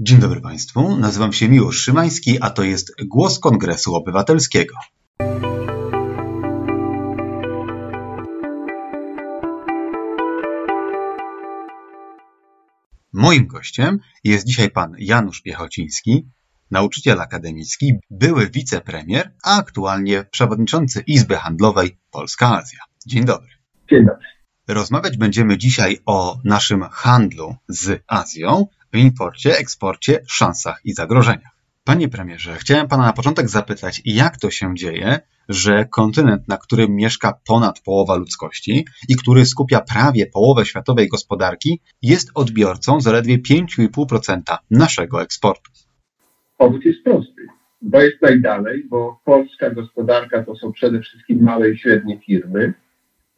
Dzień dobry Państwu, nazywam się Miłosz Szymański, a to jest Głos Kongresu Obywatelskiego. Moim gościem jest dzisiaj pan Janusz Piechociński, nauczyciel akademicki, były wicepremier, a aktualnie przewodniczący Izby Handlowej Polska-Azja. Dzień dobry. Dzień dobry. Rozmawiać będziemy dzisiaj o naszym handlu z Azją, o imporcie, eksporcie, szansach i zagrożeniach. Panie premierze, chciałem pana na początek zapytać, jak to się dzieje, że kontynent, na którym mieszka ponad połowa ludzkości i który skupia prawie połowę światowej gospodarki, jest odbiorcą zaledwie 5,5% naszego eksportu? Powód jest prosty, bo jest najdalej, bo polska gospodarka to są przede wszystkim małe i średnie firmy,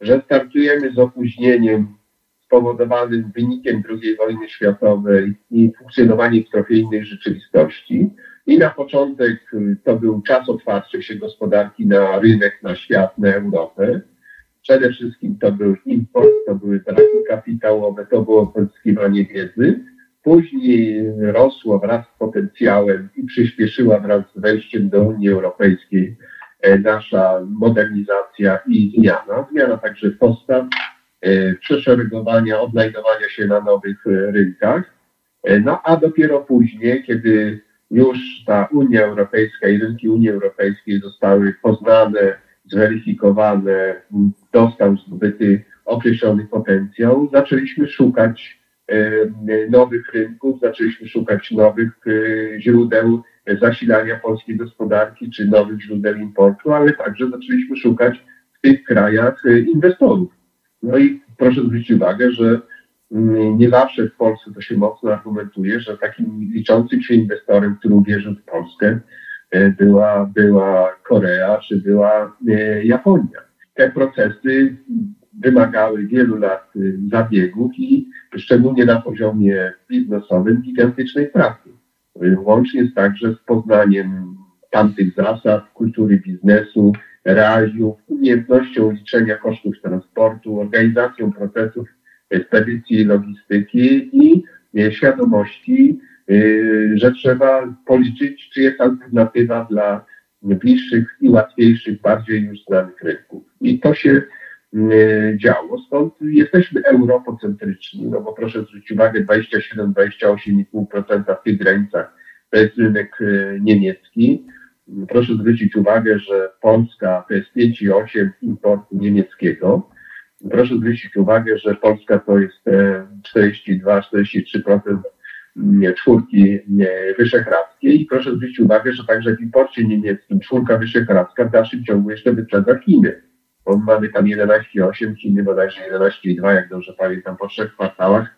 że startujemy z opóźnieniem spowodowanym wynikiem II wojny światowej i funkcjonowaniem w trochę innej rzeczywistości. I na początek y, to był czas otwarcia się gospodarki na rynek, na świat, na Europę. Przede wszystkim to był import, to były braki kapitałowe, to było pozyskiwanie wiedzy. Później rosło wraz z potencjałem i przyspieszyła wraz z wejściem do Unii Europejskiej e, nasza modernizacja i zmiana. Zmiana także postaw, przeszeregowania, odnajdowania się na nowych e, rynkach. No a dopiero później, kiedy już ta Unia Europejska i rynki Unii Europejskiej zostały poznane, zweryfikowane, dostał zdobyty określony potencjał, zaczęliśmy szukać e, nowych rynków, zaczęliśmy szukać nowych e, źródeł zasilania polskiej gospodarki, czy nowych źródeł importu, ale także zaczęliśmy szukać w tych krajach e, inwestorów. No i proszę zwrócić uwagę, że Mm, nie zawsze w Polsce to się mocno argumentuje, że takim liczącym się inwestorem, który uwierzył w Polskę, e, była, była Korea czy była e, Japonia. Te procesy wymagały wielu lat e, zabiegów i szczególnie na poziomie biznesowym gigantycznej pracy. Łącznie z także z poznaniem tamtych zasad, kultury biznesu, realiów, umiejętnością liczenia kosztów transportu, organizacją procesów spedycji logistyki i e, świadomości, e, że trzeba policzyć, czy jest alternatywa dla bliższych i łatwiejszych, bardziej już znanych rynków. I to się e, działo. Stąd jesteśmy europocentryczni, no bo proszę zwrócić uwagę, 27-28,5% w tych granicach to jest rynek niemiecki. Proszę zwrócić uwagę, że Polska to jest 5,8 importu niemieckiego. Proszę zwrócić uwagę, że Polska to jest 42-43% e, czwórki wyszehradzkiej i proszę zwrócić uwagę, że także w imporcie niemieckim czwórka wyszehradzka w dalszym ciągu jeszcze wyprzedza Chiny. Bo mamy tam 11,8, Chiny bodajże 11,2, jak dobrze pamiętam, po trzech kwartałach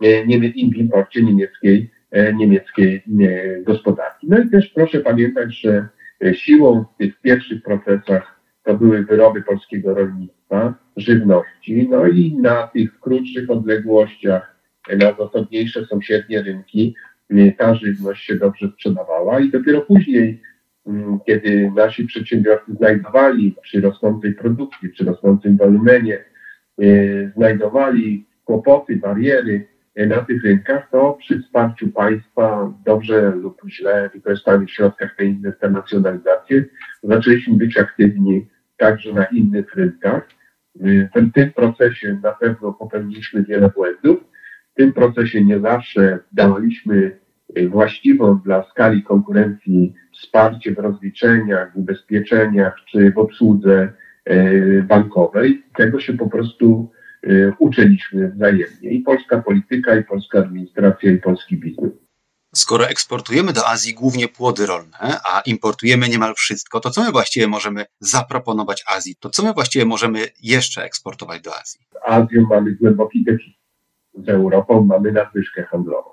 w imporcie niemieckiej, e, niemieckiej gospodarki. No i też proszę pamiętać, że e, siłą w tych pierwszych procesach to były wyroby polskiego rolnictwa, żywności. No i na tych krótszych odległościach, na zasobniejsze sąsiednie rynki, ta żywność się dobrze sprzedawała i dopiero później, mm, kiedy nasi przedsiębiorcy znajdowali przy rosnącej produkcji, przy rosnącym wolumenie, znajdowali kłopoty, bariery na tych rynkach, to przy wsparciu państwa, dobrze lub źle wykorzystanych środkach tej internacjonalizacji, zaczęliśmy być aktywni także na innych rynkach. Y, w tym procesie na pewno popełniliśmy wiele błędów. W tym procesie nie zawsze dawaliśmy y, właściwą dla skali konkurencji wsparcie w rozliczeniach, ubezpieczeniach czy w obsłudze bankowej. Tego się po prostu uczyliśmy wzajemnie. I polska polityka, i polska administracja, i polski biznes. Skoro eksportujemy do Azji głównie płody rolne, a importujemy niemal wszystko, to co my właściwie możemy zaproponować Azji? To co my właściwie możemy jeszcze eksportować do Azji? Z Azją mamy głęboki deficyt. Z Europą mamy nadwyżkę handlową.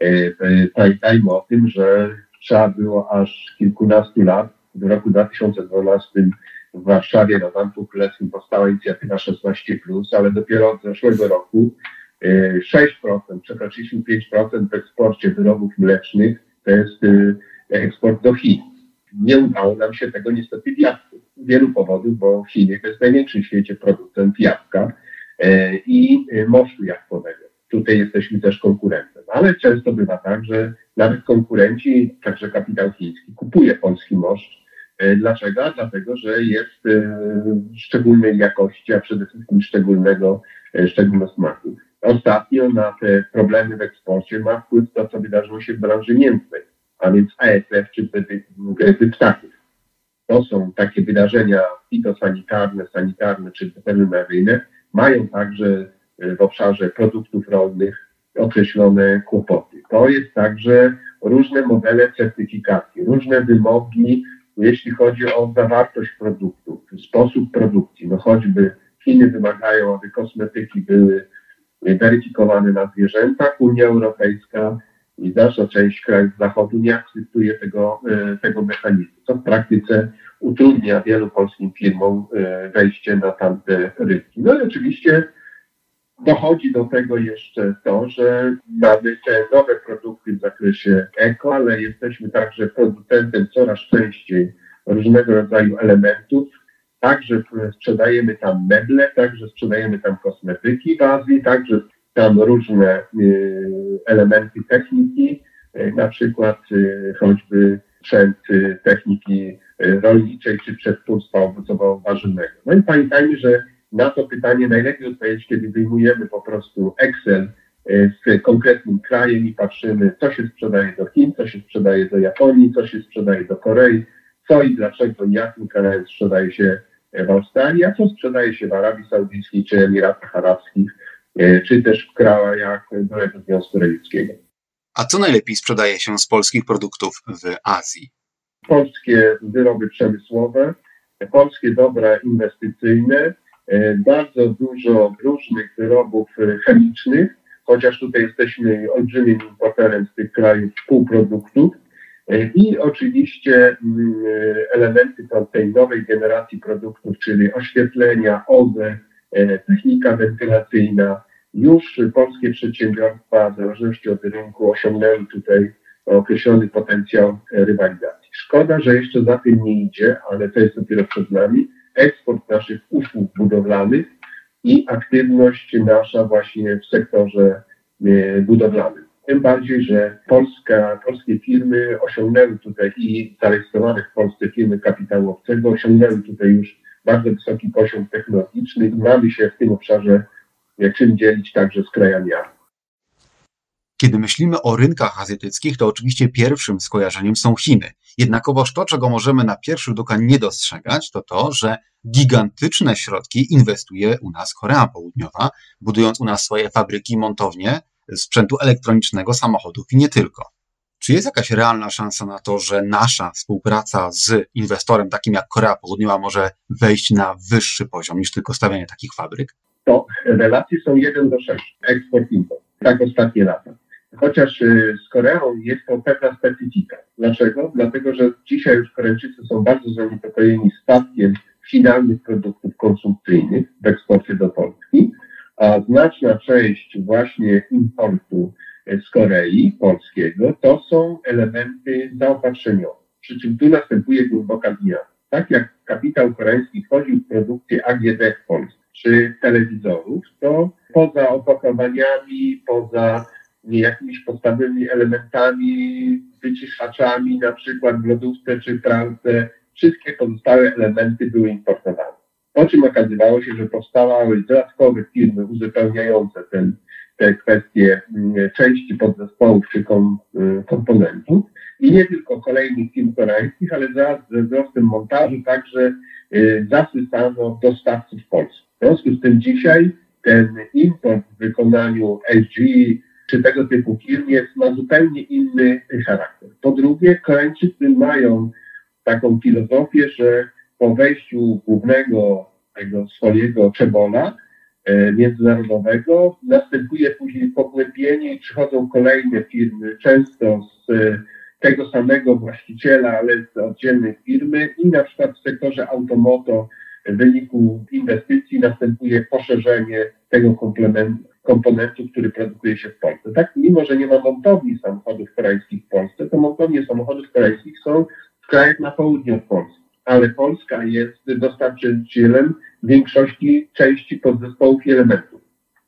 E, e, pamiętajmy o tym, że trzeba było aż kilkunastu lat, w roku 2012 w Warszawie na Zamku Królewskim powstała inicjatywa 16, ale dopiero od zeszłego roku 6%, przekroczyliśmy 5% w eksporcie wyrobów mlecznych, to jest y, eksport do Chin. Nie udało nam się tego niestety w jabłku. Z wielu powodów, bo Chiny to jest największy w świecie producent jabłka e, i mosztu jabłkowego. tutaj jesteśmy też konkurentem. Ale często bywa tak, że nawet konkurenci, także kapitał chiński, kupuje polski moszcz. E, dlaczego? Dlatego, że jest e, szczególnej jakości, a przede wszystkim szczególnego, e, szczególnego smaku. Ostatnio na te problemy w eksporcie ma wpływ to, co wydarzyło się w branży mięsnej, a więc ASF czy ptaków. To są takie wydarzenia fitosanitarne, sanitarne czy weterynaryjne, mają także w obszarze produktów rolnych określone kłopoty. To jest także różne modele certyfikacji, różne wymogi, jeśli chodzi o zawartość produktów, sposób produkcji. No choćby Chiny wymagają, aby kosmetyki były weryfikowane na zwierzętach. Unia Europejska i dalsza część krajów Zachodu nie akceptuje tego, e, tego mechanizmu, co w praktyce utrudnia wielu polskim firmom e, wejście na tamte rynki. No i oczywiście dochodzi do tego jeszcze to, że mamy te nowe produkty w zakresie eko, ale jesteśmy także producentem coraz częściej różnego rodzaju elementów. Także sprzedajemy tam meble, także sprzedajemy tam kosmetyki w Azji, także tam różne y, elementy techniki, y, na przykład y, choćby sprzęt techniki rolniczej czy przetwórstwa owocowo-warzywnego. No i pamiętajmy, że na to pytanie najlepiej odpowiedzieć, kiedy wyjmujemy po prostu Excel z konkretnym krajem i patrzymy, co się sprzedaje do Chin, co się sprzedaje do Japonii, co się sprzedaje do Korei, co i dlaczego, jakim krajem sprzedaje się w Australii, a co sprzedaje się w Arabii Saudyjskiej czy Emiratach Arabskich E, czy też w krajach byłego Związku Radzieckiego. A co najlepiej sprzedaje się z polskich produktów w Azji? Polskie wyroby przemysłowe, polskie dobra inwestycyjne, e, bardzo dużo różnych wyrobów chemicznych, chociaż tutaj jesteśmy olbrzymim importerem z tych krajów półproduktów. E, I oczywiście mm, elementy tej nowej generacji produktów, czyli oświetlenia, OZE, E, technika wentylacyjna. Już polskie przedsiębiorstwa, w zależności od rynku, osiągnęły tutaj określony potencjał rywalizacji. Szkoda, że jeszcze za tym nie idzie, ale to jest dopiero przed nami. Eksport naszych usług budowlanych i aktywność nasza właśnie w sektorze e, budowlanym. Tym bardziej, że Polska, polskie firmy osiągnęły tutaj i zarejestrowane w Polsce firmy kapitału obcego osiągnęły tutaj już bardzo wysoki poziom technologiczny i mamy się w tym obszarze czym dzielić także z krajami Azji. Kiedy myślimy o rynkach azjatyckich, to oczywiście pierwszym skojarzeniem są Chiny. Jednakowoż to, czego możemy na pierwszy rzut oka nie dostrzegać, to to, że gigantyczne środki inwestuje u nas Korea Południowa, budując u nas swoje fabryki, montownie sprzętu elektronicznego, samochodów i nie tylko. Czy jest jakaś realna szansa na to, że nasza współpraca z inwestorem takim jak Korea Południowa może wejść na wyższy poziom niż tylko stawianie takich fabryk? To relacje są 1 do 6, eksport-import, tak ostatnie lata. Chociaż y, z Koreą jest to pewna specyfika. Dlaczego? Dlatego, że dzisiaj już Koreańczycy są bardzo zaniepokojeni spadkiem finalnych produktów konsumpcyjnych w eksporcie do Polski, a znaczna część właśnie importu z Korei polskiego, to są elementy zaopatrzeniowe. Przy czym tu następuje głęboka zmiana. Tak jak kapitał koreański wchodził w produkcję AGD w Polsce, czy telewizorów, to poza opakowaniami, poza jakimiś podstawowymi elementami, wyciszaczami, na przykład w lodówce czy pralce, wszystkie pozostałe elementy były importowane. Po czym okazywało się, że powstawały dodatkowe firmy uzupełniające ten te kwestie mm, części podzespołów czy kom, y, komponentów i nie tylko kolejnych firm koreańskich, ale wraz ze wzrostem montażu także y, zasysano dostawców polskich. W związku z tym dzisiaj ten import w wykonaniu LG czy tego typu firm jest, ma zupełnie inny charakter. Po drugie, Koreańczycy mają taką filozofię, że po wejściu głównego tego swojego czebola E, międzynarodowego. Następuje później pogłębienie i przychodzą kolejne firmy, często z e, tego samego właściciela, ale z oddzielnej firmy i na przykład w sektorze automoto w wyniku inwestycji następuje poszerzenie tego komponentu, który produkuje się w Polsce. Tak, mimo że nie ma montowni samochodów koreańskich w Polsce, to montownie samochodów koreańskich są w krajach na południu od Polski ale Polska jest dostarczycielem większości części podzespołów i elementów.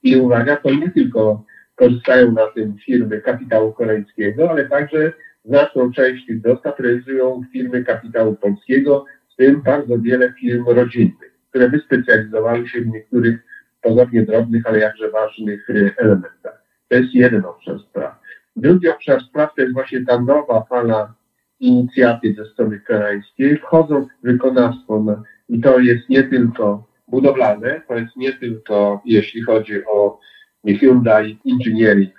I uwaga, to nie tylko korzystają na tym firmy kapitału koreańskiego, ale także znaczną część tych dostaw realizują firmy kapitału polskiego, w tym bardzo wiele firm rodzinnych, które wyspecjalizowały się w niektórych pozornie drobnych, ale jakże ważnych y, elementach. To jest jeden obszar spraw. Drugi obszar spraw to jest właśnie ta nowa fala inicjatyw ze strony koreańskiej. Wchodzą w wykonawstwo i to jest nie tylko budowlane, to jest nie tylko jeśli chodzi o Hyundai Engineering,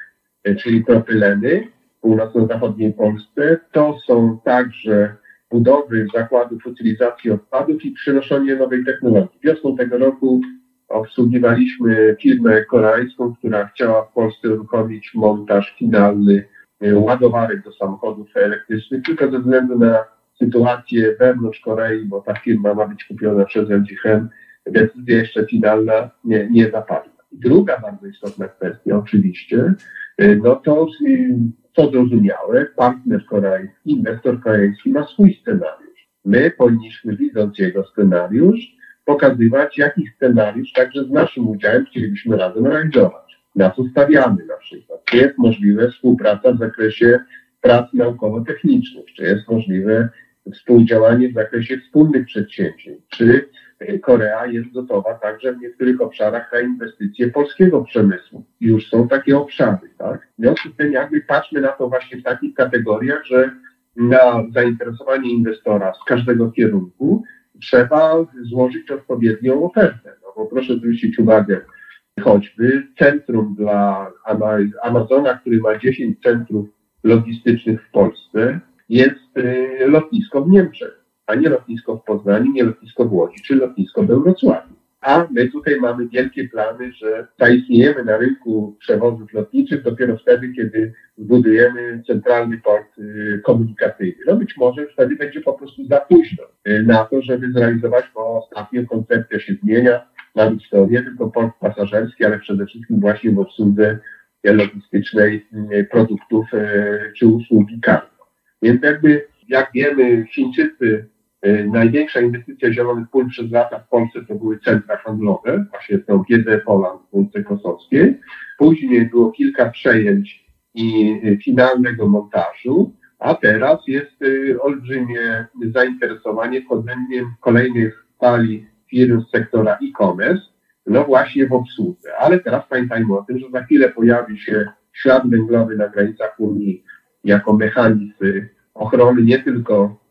y, czyli propyleny w północno-zachodniej Polsce, to są także budowy zakładów utylizacji odpadów i przynoszenie nowej technologii. Wiosną tego roku obsługiwaliśmy firmę koreańską, która chciała w Polsce uruchomić montaż finalny e, ładowarek do samochodów elektrycznych, tylko ze względu na sytuację wewnątrz Korei, bo ta firma ma być kupiona przez LG Chem, decyzja jeszcze finalna nie, nie zapadła. Druga bardzo istotna kwestia oczywiście, e, no to co zrozumiałe, partner koreański, inwestor koreański ma swój scenariusz. My powinniśmy, widząc jego scenariusz, pokazywać, jaki scenariusz także z naszym udziałem chcielibyśmy razem realizować. Na co stawiamy na przykład? Czy jest możliwe współpraca w zakresie prac naukowo-technicznych? Czy jest możliwe współdziałanie w zakresie wspólnych przedsięwzięć? Czy Korea jest gotowa także w niektórych obszarach na inwestycje polskiego przemysłu? Już są takie obszary, tak? W związku z tym jakby patrzmy na to właśnie w takich kategoriach, że na zainteresowanie inwestora z każdego kierunku trzeba złożyć odpowiednią ofertę. No bo proszę zwrócić uwagę, choćby centrum dla Amazona, który ma 10 centrów logistycznych w Polsce, jest y, lotnisko w Niemczech, a nie lotnisko w Poznaniu, nie lotnisko w Łodzi, czy lotnisko we Wrocławiu. A my tutaj mamy wielkie plany, że zaistniejemy na rynku przewozów lotniczych dopiero wtedy, kiedy zbudujemy centralny port y, komunikacyjny. No być może wtedy będzie po prostu za późno y, na to, żeby zrealizować, bo ostatnio koncepcja się zmienia. Być to nie tylko port pasażerski, ale przede wszystkim właśnie w obsłudze logistycznej y, produktów czy usługi cargo. Więc jakby, jak wiemy, Chińczycy największa inwestycja zielonych pól przez lata w Polsce to były centra handlowe, właśnie to GD Poland w Polsce Kosowskiej. Później było kilka przejęć i e, finalnego montażu, a teraz jest e, olbrzymie zainteresowanie wchodzeniem kolejnych fali firm z sektora e-commerce, no właśnie w obsłudze. Ale teraz pamiętajmy o tym, że za chwilę pojawi się ślad węglowy na granicach Unii jako mechanizm ochrony nie tylko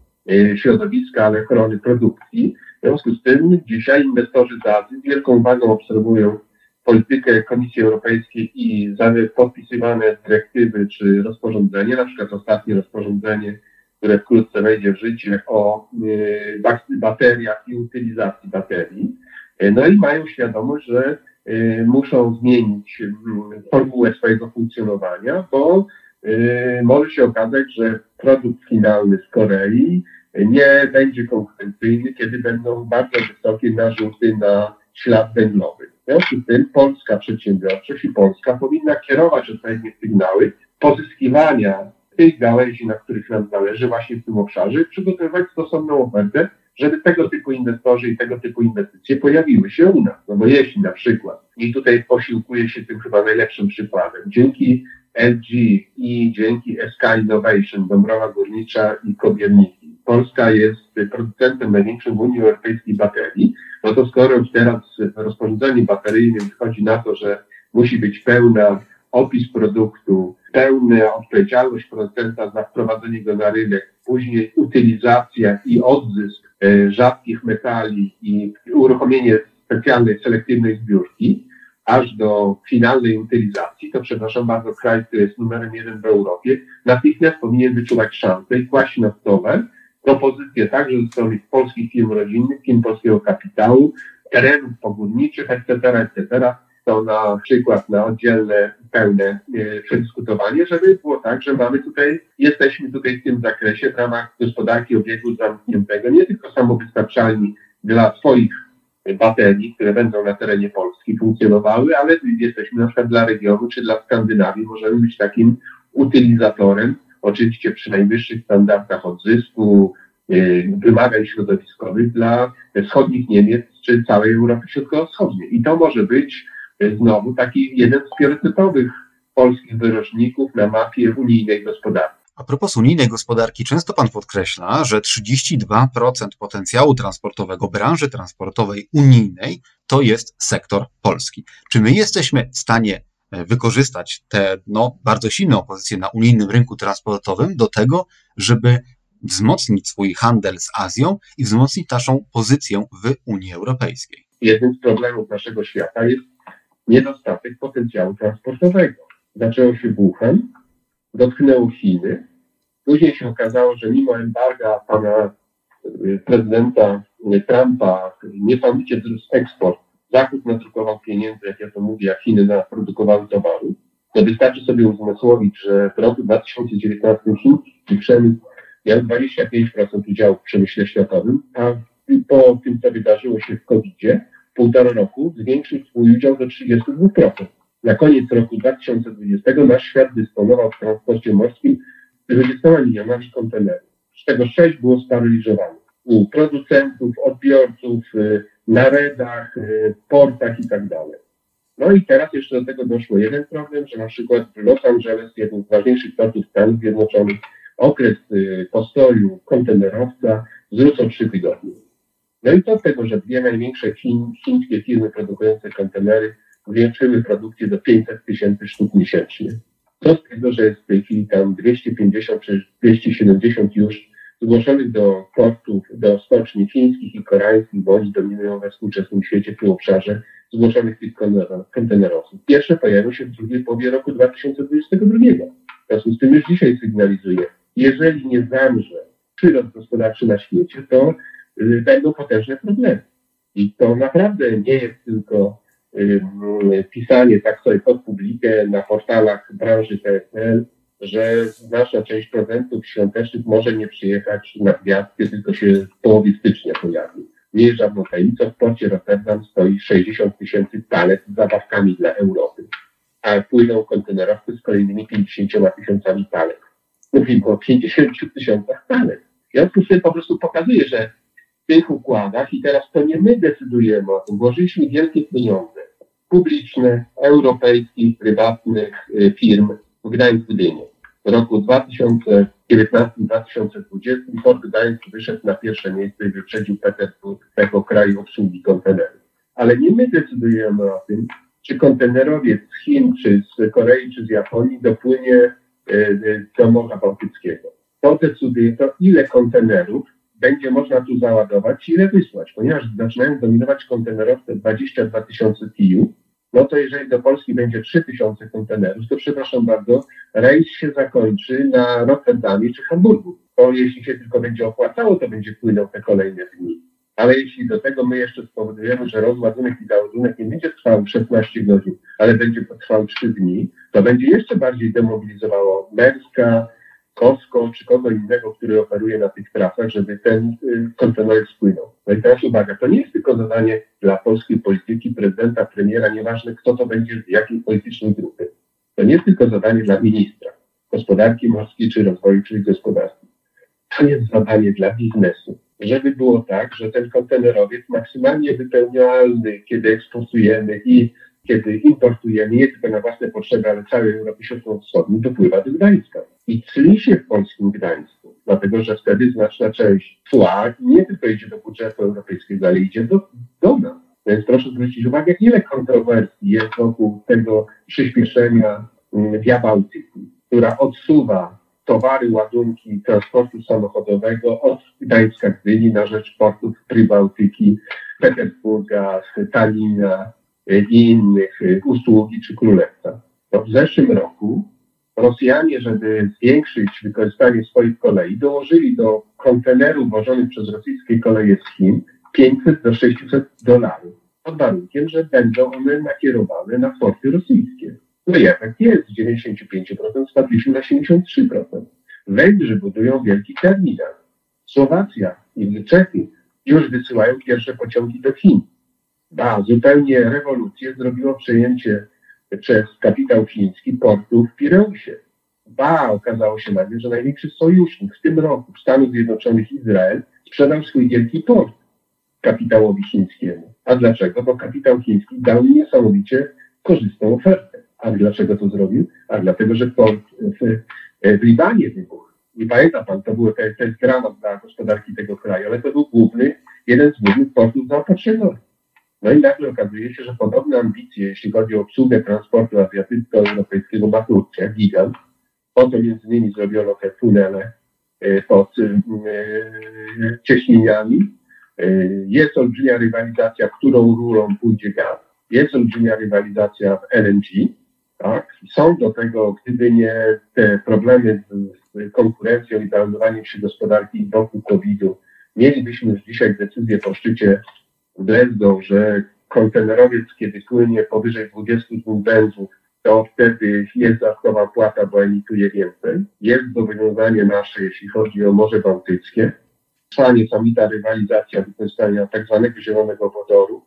środowiska, ale ochrony produkcji. W związku z tym dzisiaj inwestorzy z Azji z wielką uwagą obserwują politykę Komisji Europejskiej i podpisywane dyrektywy czy rozporządzenie, na przykład ostatnie rozporządzenie, które wkrótce wejdzie w życie o e, bateriach i utylizacji baterii. E, no i mają świadomość, że muszą zmienić formułę swojego funkcjonowania, bo może się okazać, że produkt finalny z Korei nie będzie konkurencyjny, kiedy będą bardzo wysokie narzuty na ślad węglowy. W związku z tym polska przedsiębiorczość i Polska powinna kierować odpowiednie sygnały pozyskiwania tych gałęzi, na których nam zależy właśnie w tym obszarze, przygotowywać stosowną ofertę, żeby tego typu inwestorzy i tego typu inwestycje pojawiły się u nas. No bo jeśli na przykład, i tutaj posiłkuję się tym chyba najlepszym przykładem, dzięki LG i dzięki SK Innovation, Dąbrowa Górnicza i Kobierniki, Polska jest producentem największym w Unii Europejskiej baterii, no to skoro teraz rozporządzenie bateryjne wychodzi na to, że musi być pełna opis produktu, pełna odpowiedzialność producenta za wprowadzenie go na rynek, później utylizacja i odzysk e, rzadkich metali i uruchomienie specjalnej, selektywnej zbiórki, aż do finalnej utylizacji, to przepraszam bardzo, kraj, który jest numerem jeden w Europie, natychmiast powinien wyczuwać szansę i kłaść na stole propozycje także ze strony polskich firm rodzinnych, firm polskiego kapitału, terenów pogórniczych, etc., etc., to na przykład na oddzielne, pełne e, przedyskutowanie, żeby było tak, że mamy tutaj, jesteśmy tutaj w tym zakresie w ramach gospodarki obiegu zamkniętego, nie tylko samowystarczalni dla swoich baterii, które będą na terenie Polski funkcjonowały, ale jesteśmy na przykład dla regionu czy dla Skandynawii, możemy być takim utylizatorem oczywiście przy najwyższych standardach odzysku, y, wymagań środowiskowych dla wschodnich Niemiec czy całej Europy Środkowo-Wschodniej. I to może być y, znowu taki jeden z priorytetowych polskich wyroczników na mapie unijnej gospodarki. A propos unijnej gospodarki, często Pan podkreśla, że 32% potencjału transportowego branży transportowej unijnej to jest sektor polski. Czy my jesteśmy w stanie wykorzystać tę no, bardzo silną pozycję na unijnym rynku transportowym do tego, żeby wzmocnić swój handel z Azją i wzmocnić naszą pozycję w Unii Europejskiej? Jednym z problemów naszego świata jest niedostatek potencjału transportowego. Zaczęło się Wuhan, dotknęło Chiny. Później się okazało, że mimo embarga pana y, prezydenta Trumpa niesamowicie wzrósł eksport. Zachód nadrukował pieniędzy, jak ja to mówię, a Chiny naprodukowały towaru. To wystarczy sobie uzmysłowić, że w roku 2019 chiński przemysł miał 25% udziału w przemyśle światowym, a po tym, co wydarzyło się w COVID-zie, półtora roku zwiększył swój udział do 32%. Na koniec roku 2020 nasz świat dysponował w transporcie morskim 20 milionami kontenerów, z czego 6 było sparylizowanych. U producentów, odbiorców, y, na redach, y, portach i tak dalej. No i teraz jeszcze do tego doszło jeden problem, że na przykład w Los Angeles, jednym z ważniejszych portów Stanów Zjednoczonych, okres y, postoju kontenerowca wzrósł o 3 tygodnie. No i to z tego, że dwie największe chiń, chińskie firmy produkujące kontenery zwiększyły produkcję do 500 tysięcy sztuk miesięcznie. Co z tego, że jest w tej chwili tam 250 czy 270 już zgłoszonych do portów, do stoczni chińskich i koreańskich, bo oni dominują we współczesnym świecie w tym obszarze, zgłoszonych tych kontenerowców. Pierwsze pojawią się w drugiej połowie roku 2022. W związku z tym już dzisiaj sygnalizuję, jeżeli nie zamrze przyrost gospodarczy na świecie, to y, będą potężne problemy. I to naprawdę nie jest tylko y, pisanie tak sobie pod publikę na portalach branży PSL, że nasza część prezentów świątecznych może nie przyjechać na gwiazdkę, tylko się w połowie stycznia pojawi. Nie jest żadną tajemnicą, w porcie Rotterdam stoi 60 tysięcy palet z zabawkami dla Europy, a płyną kontenerowcy z kolejnymi 50 tysiącami palet. Mówimy o 50 tysiącach palet. Ja tu sobie po prostu pokazuję, że w tych układach i teraz to nie my decydujemy o tym, włożyliśmy wielkie pieniądze publiczne, europejskich, prywatnych y, firm w Gdańsk-Gdynię. W roku 2019-2020 Port Gdańsk wyszedł na pierwsze miejsce i wyprzedził Petersburg jako kraj obsługi kontenerów. Ale nie my decydujemy o tym, czy kontenerowiec z Chin, czy z Korei, czy z Japonii dopłynie y, do Morza Bałtyckiego. To decyduje to, ile kontenerów będzie można tu załadować ile wysłać, ponieważ zaczynają dominować kontenerowce 22 tysiące TIU, no to jeżeli do Polski będzie 3000 kontenerów, to przepraszam bardzo, rejs się zakończy na Rotterdamie czy Hamburgu. Bo jeśli się tylko będzie opłacało, to będzie płynął te kolejne dni. Ale jeśli do tego my jeszcze spowodujemy, że rozładunek i załadunek nie będzie trwał 16 godzin, ale będzie trwał 3 dni, to będzie jeszcze bardziej demobilizowało Merska, Costco czy kogo innego, który operuje na tych trasach, żeby ten y, kontener spłynął. No i teraz uwaga, to nie jest tylko zadanie dla polskiej polityki, prezydenta, premiera, nieważne kto to będzie z jakiej politycznej grupy. To nie jest tylko zadanie dla ministra gospodarki morskiej czy rozwoju, czy gospodarki. To jest zadanie dla biznesu. Żeby było tak, że ten kontenerowiec maksymalnie wypełnialny, kiedy eksportujemy i kiedy importujemy nie tylko na własne potrzeby, ale całej Europy Środkowo-Wschodniej, dopływa do Gdańska. I tli się w polskim Gdańsku, dlatego że wtedy znaczna część tła nie tylko idzie do budżetu europejskiego, ale idzie do, do nas. Więc proszę zwrócić uwagę, ile kontrowersji jest wokół tego przyspieszenia mm, Via Bałtyku, która odsuwa towary, ładunki transportu samochodowego od Gdańska Gdyni na rzecz portów Prybałtyki, Petersburga, Talina, i innych y, usługi czy królewca. To w zeszłym roku Rosjanie, żeby zwiększyć wykorzystanie swoich kolei, dołożyli do kontenerów wożonych przez rosyjskie koleje z Chin 500 do 600 dolarów. Pod warunkiem, że będą one nakierowane na porty rosyjskie. No i efekt jest, z 95% spadliśmy na 73%. Węgrzy budują wielki terminal. Słowacja i Czechy już wysyłają pierwsze pociągi do Chin. Ba, zupełnie rewolucję zrobiło przejęcie przez kapitał chiński portu w Pireusie. Ba, okazało się nagle, że największy sojusznik w tym roku Stanów Zjednoczonych Izrael sprzedał swój wielki port kapitałowi chińskiemu. A dlaczego? Bo kapitał chiński dał niesamowicie korzystną ofertę. A dlaczego to zrobił? A dlatego, że port w, w Libanie wybuchł. I pamięta pan, to, był, to, to jest dramat dla gospodarki tego kraju, ale to był główny, jeden z głównych portów zaopatrzeniowych. No i nagle okazuje się, że podobne ambicje, jeśli chodzi o obsługę transportu azjatycko-europejskiego ma Turcja, gigant. Po to między innymi zrobiono te tunele e, pod e, cieśniniami. E, jest olbrzymia rywalizacja, którą rurą pójdzie gaz. Jest olbrzymia rywalizacja w LNG. Tak? Są do tego, gdyby nie te problemy z konkurencją i załamywaniem się gospodarki wokół COVID-u, mielibyśmy już dzisiaj decyzję po szczycie Glasgow, że kontenerowiec, kiedy płynie powyżej 22 węzłów, to wtedy jest dodatkowa płata, bo emituje więcej. Jest zobowiązanie nasze, jeśli chodzi o Morze Bałtyckie. Trwa niesamowita rywalizacja wykorzystania tak zwanego zielonego wodoru.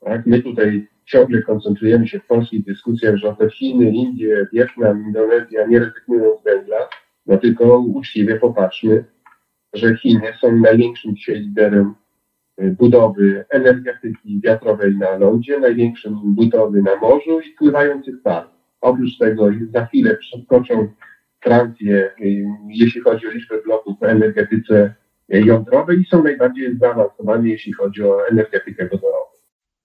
Tak? My tutaj ciągle koncentrujemy się w polskich dyskusjach, że oto Chiny, Indie, Wietnam, Indonezja nie rezygnują z węgla, no tylko uczciwie popatrzmy, że Chiny są największym dzisiaj liderem budowy energetyki wiatrowej na lądzie, największym budowy na morzu i pływających farm. Oprócz tego za chwilę przeskoczą Francję, y, jeśli chodzi o liczbę bloków w energetyce jądrowej i są najbardziej zaawansowani, jeśli chodzi o energetykę wodorową.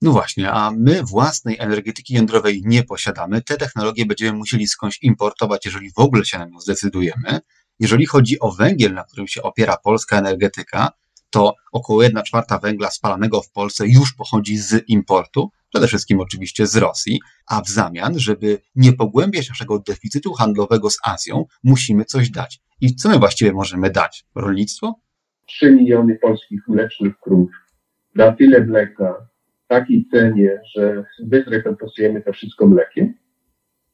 No właśnie, a my własnej energetyki jądrowej nie posiadamy. Te technologie będziemy musieli skądś importować, jeżeli w ogóle się na nią zdecydujemy. Jeżeli chodzi o węgiel, na którym się opiera polska energetyka, to około 1 czwarta węgla spalanego w Polsce już pochodzi z importu, przede wszystkim oczywiście z Rosji, a w zamian, żeby nie pogłębiać naszego deficytu handlowego z Azją, musimy coś dać. I co my właściwie możemy dać? Rolnictwo? 3 miliony polskich mlecznych krów da tyle mleka w takiej cenie, że my zrekompensujemy to wszystko mlekiem.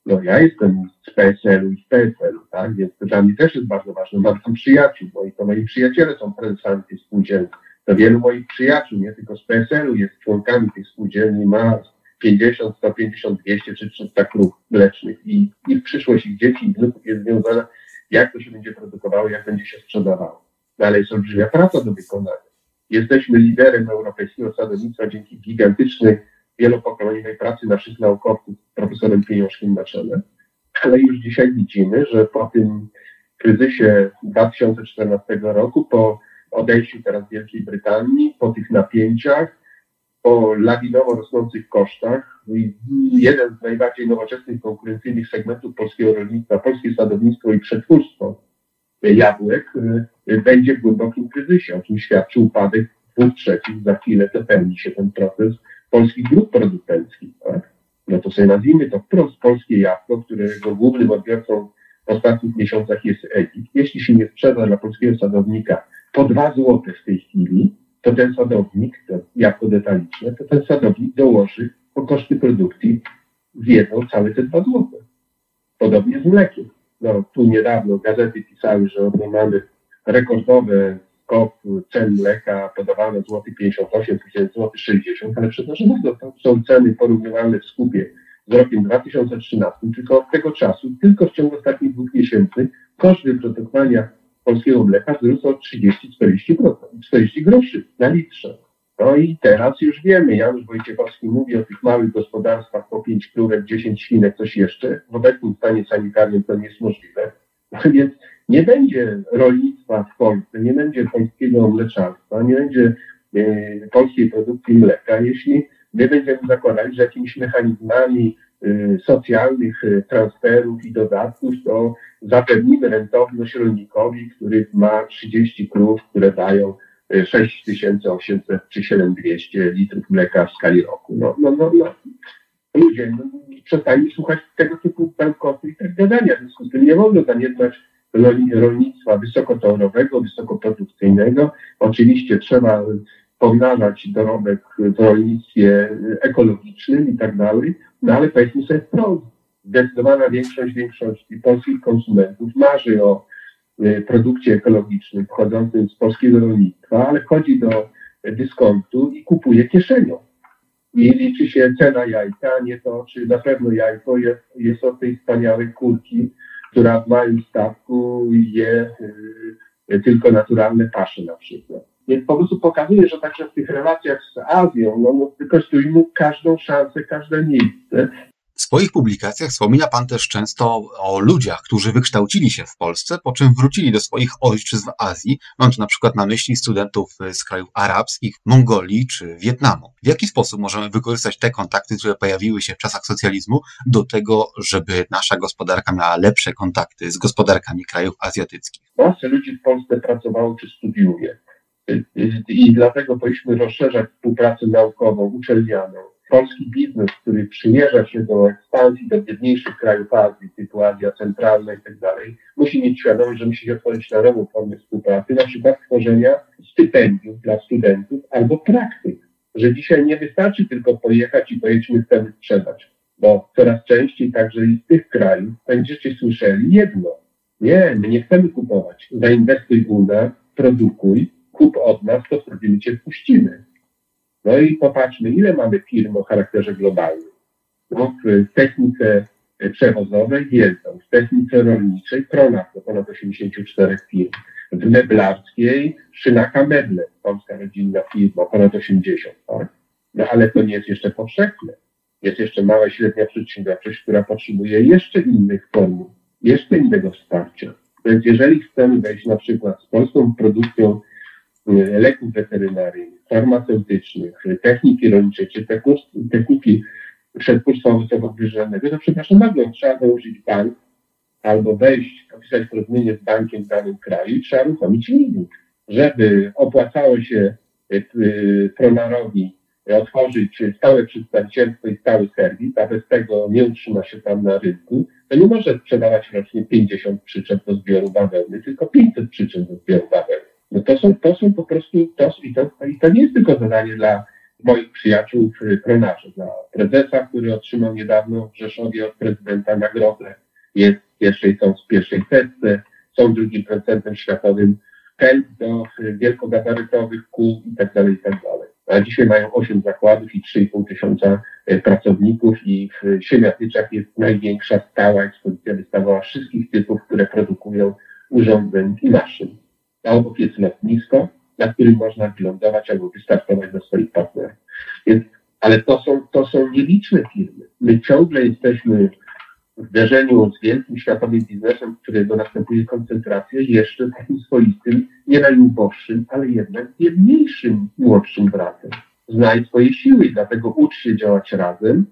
No ja jestem z PSL-u i z PSL-u, tak? Więc to dla mnie też jest bardzo ważne. Mam tam przyjaciół, moi, to moi przyjaciele są prezesami tej spółdzielni. To wielu moich przyjaciół, nie tylko z PSL-u, jest członkami tej spółdzielni, ma 50, 150, 200 czy 300 krów mlecznych i, i przyszłość ich dzieci i wnuków jest związana, jak to się będzie produkowało, jak będzie się sprzedawało. Dalej jest olbrzymia praca do wykonania. Jesteśmy liderem europejskiego sadownictwa dzięki gigantycznej, wielopokoleniowej pracy naszych naukowców, profesorem Pieniążkiem na czele. Ale już dzisiaj widzimy, że po tym kryzysie 2014 roku, po odejściu teraz Wielkiej Brytanii, po tych napięciach, po lawinowo rosnących kosztach, jeden z najbardziej nowoczesnych, konkurencyjnych segmentów polskiego rolnictwa, polskie sadownictwo i przetwórstwo jabłek, y, będzie w głębokim kryzysie, o czym świadczy upadek dwóch trzecich, za chwilę dopełni się ten proces polskich grup producenckich. Tak? No to sobie nazwijmy to wprost polskie jabłko, którego głównym odbiorcą w ostatnich miesiącach jest Egipt. Jeśli się nie sprzeda dla polskiego sadownika po 2 zł w tej chwili, to ten sadownik, to jabłko detaliczne, to ten sadownik dołoży po koszty produkcji w jedną całe te 2 zł. Podobnie z mlekiem. No, tu niedawno gazety pisały, że mamy rekordowy skok cen mleka podawane złoty 58, później złoty 60, ale bardzo, to są ceny porównywalne w skupie z rokiem 2013, tylko od tego czasu, tylko w ciągu ostatnich dwóch miesięcy koszt wyprodukowania polskiego mleka wzrósł o 30-40%, 40 groszy na litrze. No i teraz już wiemy, Janusz Wojciechowski mówi o tych małych gospodarstwach po 5 krówek, 10 świnek, coś jeszcze. W obecnym stanie sanitarnym to nie jest możliwe. Więc nie będzie rolnictwa w Polsce, nie będzie polskiego mleczarstwa, nie będzie e, polskiej produkcji mleka, jeśli my będziemy zakładać, że jakimiś mechanizmami e, socjalnych e, transferów i dodatków to zapewnimy rentowność rolnikowi, który ma 30 krów, które dają 6800 czy 7200 litrów mleka w skali roku. No, no, no, no. Ludzie no, przestali słuchać tego typu bełkotu i tak gadania. W związku z tym nie wolno zaniedbać rolnictwa wysokotorowego, wysokoprodukcyjnego. Oczywiście trzeba pomnażać dorobek w rolnictwie ekologicznym i tak dalej, no ale powiedzmy sobie wprost, zdecydowana większość, większość polskich konsumentów marzy o y, produkcie ekologicznym pochodzącym z polskiego rolnictwa, ale chodzi do dyskontu i kupuje kieszenią. I liczy się cena jajka, nie to, czy na pewno jajko jest, jest od tej wspaniałej kurki, która w małym statku je y, tylko naturalne pasze na przykład. Więc po prostu pokazuje, że także w tych relacjach z Azją no, no, wykorzystujemy każdą szansę, każde miejsce. Swoich publikacjach wspomina Pan też często o ludziach, którzy wykształcili się w Polsce, po czym wrócili do swoich ojczyzn w Azji. Mam tu na przykład na myśli studentów z krajów arabskich, Mongolii czy Wietnamu. W jaki sposób możemy wykorzystać te kontakty, które pojawiły się w czasach socjalizmu, do tego, żeby nasza gospodarka miała lepsze kontakty z gospodarkami krajów azjatyckich? Masę ludzi w Polsce pracowało czy studiuje. I dlatego powinniśmy rozszerzać współpracę naukową, uczelnianą polski biznes, który przymierza się do ekspansji do biedniejszych krajów Azji, typu Azja Centralna i tak dalej, musi mieć świadomość, że musi się otworzyć na nową formę współpracy, na przykład tworzenia stypendiów dla studentów albo praktyk, że dzisiaj nie wystarczy tylko pojechać i powiedzieć, my chcemy sprzedać, bo coraz częściej także i z tych krajów będziecie słyszeli jedno, nie, my nie chcemy kupować, zainwestuj u nas, produkuj, kup od nas, to wtedy my cię wpuścimy. No i popatrzmy, ile mamy firm o charakterze globalnym. No, w technice przewozowej wielką, w technice rolniczej Pronaf to ponad 84 firm, w meblarskiej Szynaka Meble, polska rodzinna firma, ponad 80, tak? No ale to nie jest jeszcze powszechne. Jest jeszcze mała i średnia przedsiębiorczość, która potrzebuje jeszcze innych form, jeszcze innego wsparcia. Więc jeżeli chcemy wejść na przykład z polską produkcją e, leków weterynaryjnych, farmaceutycznych, techniki rolniczej czy techniki przetwórstwa owocowo-wyżernego, to przepraszam bardzo, trzeba założyć bank albo wejść, opisać porozumienie z bankiem w danym kraju i trzeba uruchomić leasing, żeby opłacało się y, Pronarowi otworzyć stałe przedstawicielstwo i stały serwis, a bez tego nie utrzyma się tam na rynku, to nie może sprzedawać rocznie 50 przyczep do zbioru bawełny, tylko 500 przyczep do zbioru bawełny. No to są, to są po prostu, to, i, to, i to nie jest tylko zadanie dla moich przyjaciół pronarzy, dla prezesa, który otrzymał niedawno w Rzeszowie od prezydenta nagrodę, jest pierwszej, są w pierwszej setce, są drugim producentem światowym. Pęd do wielkogabarytowych kół i tak dalej, i tak dalej. A dzisiaj mają 8 zakładów i 3,5 tysiąca e, pracowników i w Siemiatyczach jest największa stała ekspozycja. Wystawowa wszystkich typów, które produkują urządzeń i maszyn obok jest lotnisko, na którym można wylądować albo wystartować do swoich partnerów. Więc, ale to są, to są nieliczne firmy. My ciągle jesteśmy w zderzeniu z wielkim światowym biznesem, w którego następuje koncentracja, jeszcze takim swoistym, nie najuboższym, ale jednak biedniejszym, młodszym bratem. Znaj swoje siły i dlatego ucz się działać razem,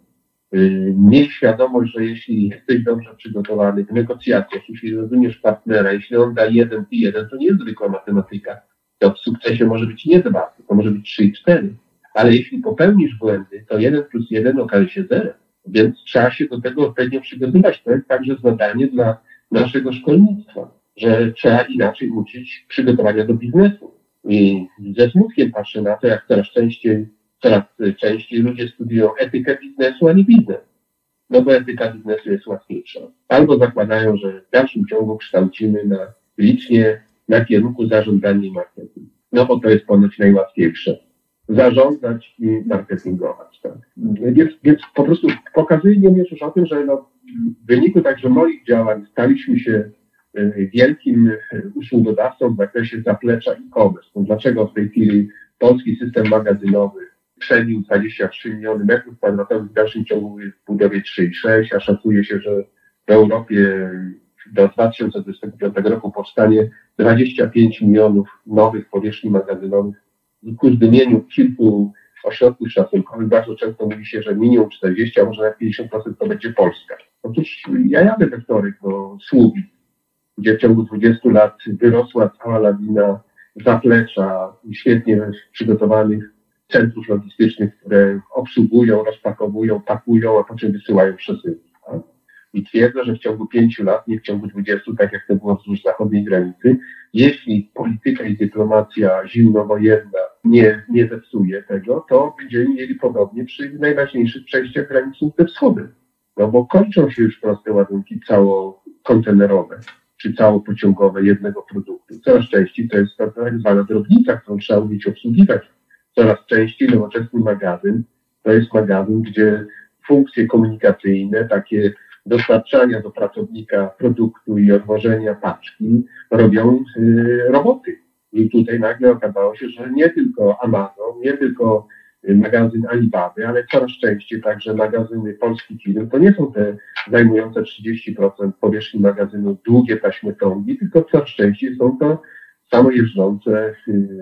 Y, miej świadomość, że jeśli jesteś dobrze przygotowany w negocjacjach, jeśli rozumiesz partnera, jeśli on da jeden, ty jeden, to nie jest zwykła matematyka. To w sukcesie może być nie dwa, to może być trzy i cztery. Ale jeśli popełnisz błędy, to jeden plus jeden okaże się zero. Więc trzeba się do tego odpowiednio przygotować. To jest także zadanie dla naszego szkolnictwa, że trzeba inaczej uczyć przygotowania do biznesu. I ze smutkiem patrzę na to, jak coraz częściej coraz częściej ludzie studiują etykę biznesu, a nie biznes. No bo etyka biznesu jest łatwiejsza. Albo zakładają, że w dalszym ciągu kształcimy na, licznie na kierunku zarządzania i marketing. No bo to jest ponoć najłatwiejsze. Zarządzać i marketingować. Tak. Więc, więc po prostu pokazuje mi już o tym, że no, w wyniku także moich działań staliśmy się y, wielkim y, usługodawcą w zakresie zaplecza e-commerce. No dlaczego w tej chwili polski system magazynowy przebił 23 miliony metrów kwadratowych, w dalszym ciągu jest w budowie 3,6, a szacuje się, że w Europie do 2025 roku powstanie 25 milionów nowych powierzchni magazynowych. Ku zdymieniu kilku ośrodków szacunkowych bardzo często mówi się, że minimum 40, a może nawet 50% to będzie Polska. Otóż ja jadę we wtorek do Słubic, gdzie w ciągu 20 lat wyrosła cała lawina zaplecza świetnie przygotowanych centrów logistycznych, które obsługują, rozpakowują, pakują, a po czym wysyłają przesyłki. Tak? I twierdzę, że w ciągu pięciu lat, nie w ciągu dwudziestu, tak jak to było wzdłuż zachodniej granicy, jeśli polityka i dyplomacja zimnowojenna nie, nie zepsuje tego, to będziemy mieli podobnie przy najważniejszych przejściach granicznych ze wschodem. No bo kończą się już proste ładunki całokontenerowe czy całopociągowe jednego produktu. Coraz częściej to jest tak zwana drobnica, którą trzeba umieć obsługiwać coraz częściej nowoczesny magazyn to jest magazyn, gdzie funkcje komunikacyjne, takie dostarczania do pracownika produktu i odwożenia paczki robią y, roboty. I tutaj nagle okazało się, że nie tylko Amazon, nie tylko magazyn Alibaby, ale coraz częściej także magazyny polskich firm. To nie są te zajmujące 30% powierzchni magazynu długie taśmy ciągi, tylko coraz częściej są to samojeżdżące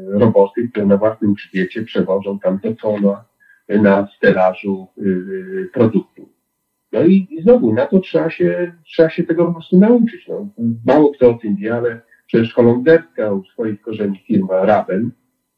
roboty, które na własnym grzbiecie przewożą tam te tono na stelażu y, produktu. No i, i znowu na to trzeba się, trzeba się tego po prostu nauczyć. No. Mało kto o tym wie, ale przecież holenderska u swoich korzeni firma Raben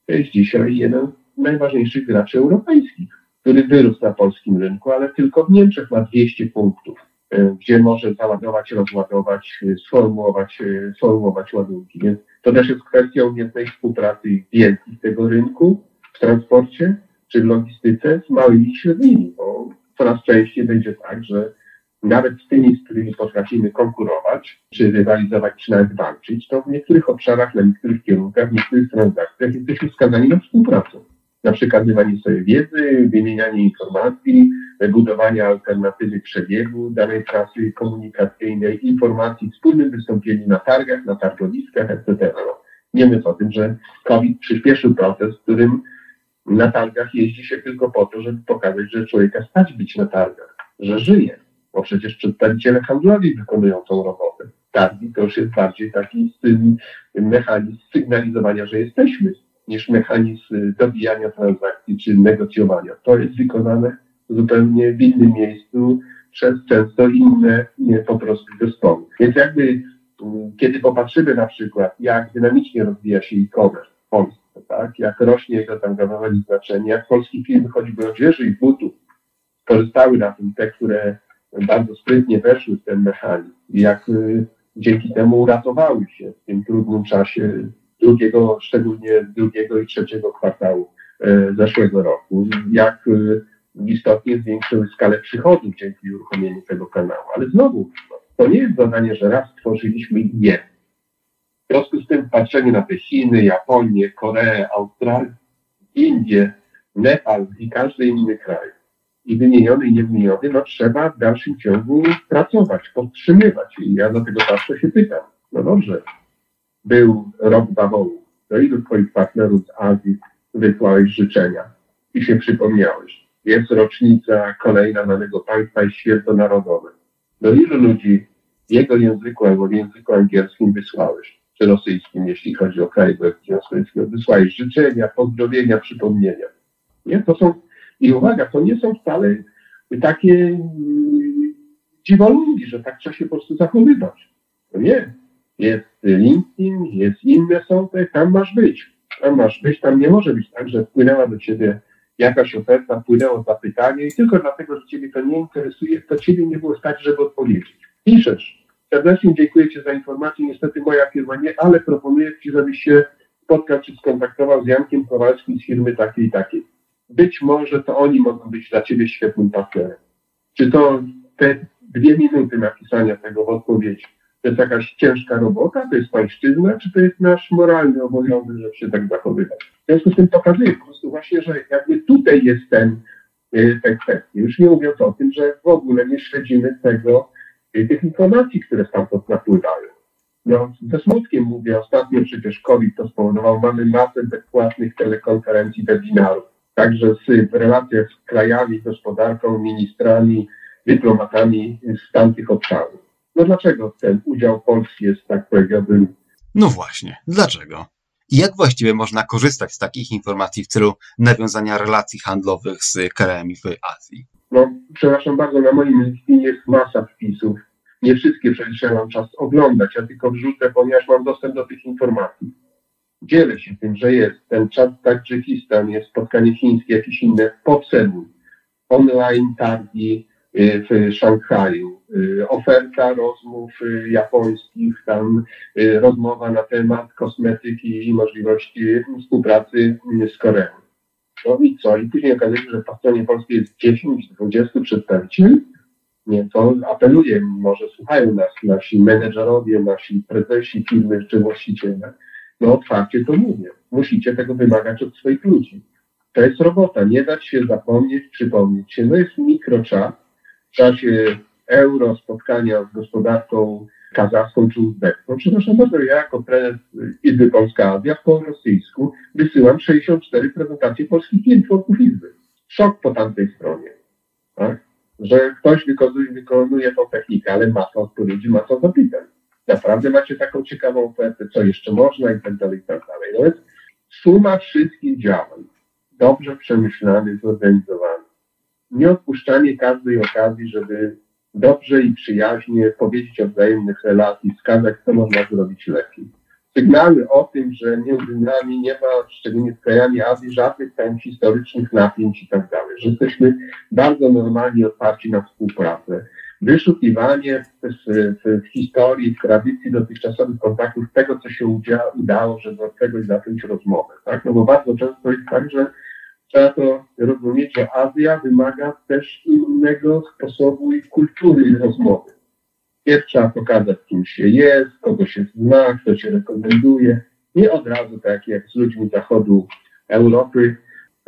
to jest dzisiaj jeden z najważniejszych graczy europejskich, który wyrósł na polskim rynku, ale tylko w Niemczech ma 200 punktów, e, gdzie może załadować, rozładować, e, sformułować, e, sformułować ładunki. Więc to też jest kwestia umiejętnej współpracy wielkich tego rynku w transporcie czy w logistyce z małymi i średnimi, bo coraz częściej będzie tak, że nawet z tymi, z którymi potrafimy konkurować, czy rywalizować, czy nawet walczyć, to w niektórych obszarach, na niektórych kierunkach, w niektórych transakcjach jesteśmy skazani na współpracę. Na przekazywanie sobie wiedzy, wymienianie informacji, budowanie alternatywy przebiegu danej trasy komunikacyjnej, informacji, wspólnym wystąpieniu na targach, na targowiskach, etc. No, nie mówiąc o tym, że COVID przyspieszył proces, w którym na targach jeździ się tylko po to, żeby pokazać, że człowieka stać być na targach, że żyje bo przecież przedstawiciele handlowi wykonują tą robotę. Targi to już jest bardziej taki mechanizm sygnalizowania, że jesteśmy, niż mechanizm dobijania transakcji czy negocjowania. To jest wykonane zupełnie w innym miejscu przez często inne nie, po prostu zespoły. Więc jakby mm, kiedy popatrzymy na przykład, jak dynamicznie rozwija się e-commerce w Polsce, tak, jak rośnie jego tam znaczenie, jak polskie firmy choćby odzieży i butów korzystały na tym, te, które bardzo sprytnie weszły w ten mechanizm jak y, dzięki temu uratowały się w tym trudnym czasie drugiego, szczególnie drugiego i trzeciego kwartału e, zeszłego roku, jak y, istotnie zwiększyły skalę przychodów dzięki uruchomieniu tego kanału. Ale znowu, to nie jest zadanie, że raz stworzyliśmy i nie. W związku z tym patrzenie na te Chiny, Japonię, Koreę, Australię, Indię, Nepal i każdy inny kraj, i wymieniony i niewymieniony, no trzeba w dalszym ciągu pracować, podtrzymywać. I ja dlatego zawsze się pytam, no dobrze, był rok bawołu, do ilu twoich partnerów z Azji wysłałeś życzenia i się przypomniałeś? Jest rocznica kolejna danego państwa i święto narodowe. Do ilu ludzi w jego języku albo w języku angielskim wysłałeś? Czy rosyjskim, jeśli chodzi o kraj Związku wysłałeś życzenia, pozdrowienia, przypomnienia. Nie? To są i uwaga, to nie są wcale takie mm, dziwolungi, że tak trzeba się po prostu zachowywać. To nie. Jest LinkedIn, jest inne są, tam masz być. Tam masz być, tam nie może być tak, że wpłynęła do ciebie jakaś oferta, wpłynęło zapytanie i tylko dlatego, że ciebie to nie interesuje, to ciebie nie było stać, żeby odpowiedzieć. Piszesz. Serdecznie dziękuję Ci za informację. Niestety moja firma nie, ale proponuję Ci, żebyś się spotkał czy skontaktował z Jankiem Kowalskim z firmy takiej i takiej być może to oni mogą być dla ciebie świetnym partnerem. Czy to te dwie minuty napisania tego w odpowiedzi to jest jakaś ciężka robota, to jest pańszczyzna, czy to jest nasz moralny obowiązek, żeby się tak zachowywać. W związku z tym pokazuję po prostu właśnie, że jakby tutaj jest ten, e, ten kwestia. Już nie mówiąc o tym, że w ogóle nie śledzimy tego, e, tych informacji, które stamtąd napływają. No, ze smutkiem mówię, ostatnio przecież COVID to spowodował, mamy masę bezpłatnych telekonferencji, webinarów także w relacjach z krajami, gospodarką, ministrami, dyplomatami z tamtych obszarów. No dlaczego ten udział Polski jest tak powiedziałbym? No właśnie, dlaczego? I jak właściwie można korzystać z takich informacji w celu nawiązania relacji handlowych z krajami w Azji? No, przepraszam bardzo, na moim LinkedInie jest masa wpisów. Nie wszystkie przecież mam czas oglądać, ja tylko wrzucę, ponieważ mam dostęp do tych informacji dzielę się tym, że jest ten czat Tadżykistan, jest spotkanie chińskie, jakieś inne, poobserwuj. Online targi w Szanghaju, y, oferta rozmów y, japońskich, tam rozmowa na temat kosmetyki i możliwości współpracy z Koreą. No i co? I później okazuje się, że po stronie polskiej jest 10-20 przedstawicieli. Nie, to apeluję, może słuchają nas nasi menedżerowie, nasi prezesi firmy czy właściciele no otwarcie to mówię. Musicie tego wymagać od swoich ludzi. To jest robota. Nie dać się zapomnieć, przypomnieć się. No jest mikroczas czasie euro spotkania z gospodarką kazachską czy uzbecką. Przepraszam bardzo, ja jako prezes Izby Polska Azja po rosyjsku wysyłam 64 prezentacje polskich firm członków Izby. szok po tamtej stronie. Tak? Że ktoś wykonuje, wykonuje tą technikę, ale masa odpowiedzi, masa zapytań. Naprawdę macie taką ciekawą ofertę, co jeszcze można i tak dalej, i tak dalej. No więc suma wszystkich działań, dobrze przemyślany, nieodpuszczanie każdej okazji, żeby dobrze i przyjaźnie powiedzieć o wzajemnych relacji, wskazać, co można zrobić lepiej. Sygnały o tym, że między nami nie ma, szczególnie z krajami Azji, żadnych tam historycznych napięć i tak dalej, że jesteśmy bardzo normalnie otwarci na współpracę. Wyszukiwanie w, w, w historii, w tradycji dotychczasowych kontaktów tego, co się udało, żeby od czegoś zacząć rozmowę. Tak? No bo bardzo często jest tak, że trzeba to rozumieć, że Azja wymaga też innego sposobu i kultury rozmowy. Pierw trzeba pokazać, kim się jest, kogo się zna, kto się rekomenduje. Nie od razu, tak jak z ludźmi zachodu Europy,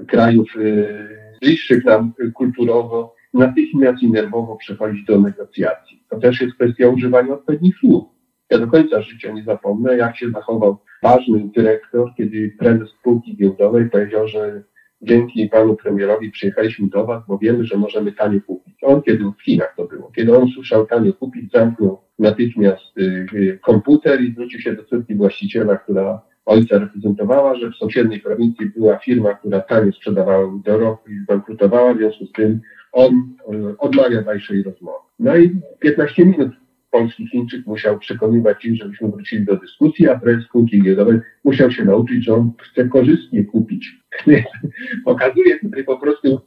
krajów y, bliższych nam kulturowo, natychmiast i nerwowo przechodzić do negocjacji. To też jest kwestia używania odpowiednich słów. Ja do końca życia nie zapomnę, jak się zachował ważny dyrektor, kiedy prezes spółki giełdowej powiedział, że dzięki panu premierowi przyjechaliśmy do was, bo wiemy, że możemy tanio kupić. On kiedy w Chinach to było, kiedy on słyszał tanio kupić, zamknął natychmiast y, y, komputer i zwrócił się do córki właściciela, która ojca reprezentowała, że w sąsiedniej prowincji była firma, która tanio sprzedawała do roku i zbankrutowała, w związku z tym on y, odmawia dalszej rozmowy. No i 15 minut polski Chińczyk musiał przekonywać ich, żebyśmy wrócili do dyskusji, a prezes spółki giełdowej musiał się nauczyć, że on chce korzystnie kupić. Pokazuje tutaj po prostu,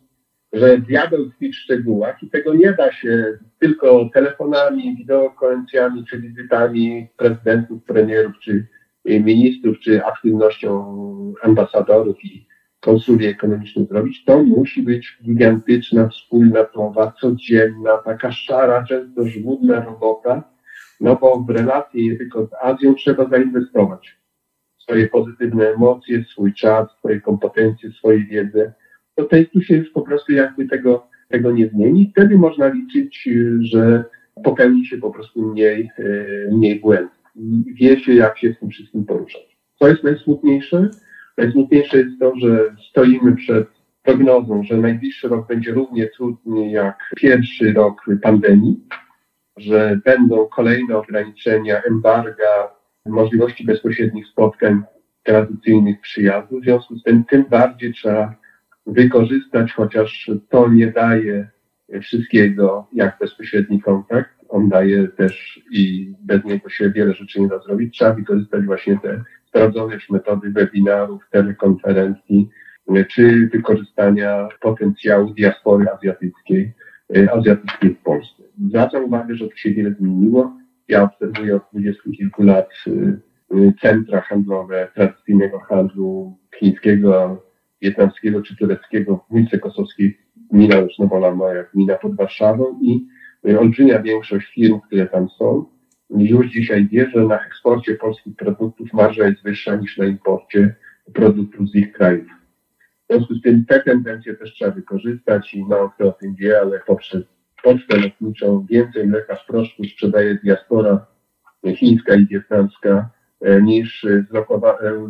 że diabeł tkwi w szczegółach i tego nie da się tylko telefonami, wideokonferencjami, czy wizytami prezydentów, premierów, czy ministrów, czy aktywnością ambasadorów i konsuli ekonomicznych zrobić, to musi być gigantyczna wspólna codzienna, taka szara, często żmudna robota, no bo w relacje nie tylko z Azją trzeba zainwestować swoje pozytywne emocje, swój czas, swoje kompetencje, swoją wiedzę. To tej tu się już po prostu jakby tego, tego nie zmieni. Wtedy można liczyć, że popełni się po prostu mniej, e, mniej błędów. Wie się, jak się z tym wszystkim poruszać. Co jest najsmutniejsze? Najsmutniejsze jest to, że stoimy przed prognozą, że najbliższy rok będzie równie trudny jak pierwszy rok pandemii, że będą kolejne ograniczenia, embarga, możliwości bezpośrednich spotkań tradycyjnych przyjazdów. W związku z tym tym bardziej trzeba wykorzystać, chociaż to nie daje wszystkiego jak bezpośredni kontakt. On daje też i bez niego się wiele rzeczy nie da zrobić. Trzeba wykorzystać właśnie te sprawdzone już metody webinarów, telekonferencji, czy wykorzystania potencjału diaspory azjatyckiej, e, azjatyckiej w Polsce. Zwracam uwagę, że to się wiele zmieniło. Ja obserwuję od dwudziestu kilku lat e, e, centra handlowe tradycyjnego handlu chińskiego, wietnamskiego czy tureckiego w Gmince Kosowskiej, gmina Nowola moja gmina pod Warszawą i olbrzymia większość firm, które tam są, już dzisiaj wie, że na eksporcie polskich produktów marża jest wyższa niż na imporcie produktów z ich krajów. W związku z tym te tendencje też trzeba wykorzystać i mało kto o tym wie, ale poprzez pocztę lotniczą więcej mleka z proszku sprzedaje diaspora chińska i wietnamska e, niż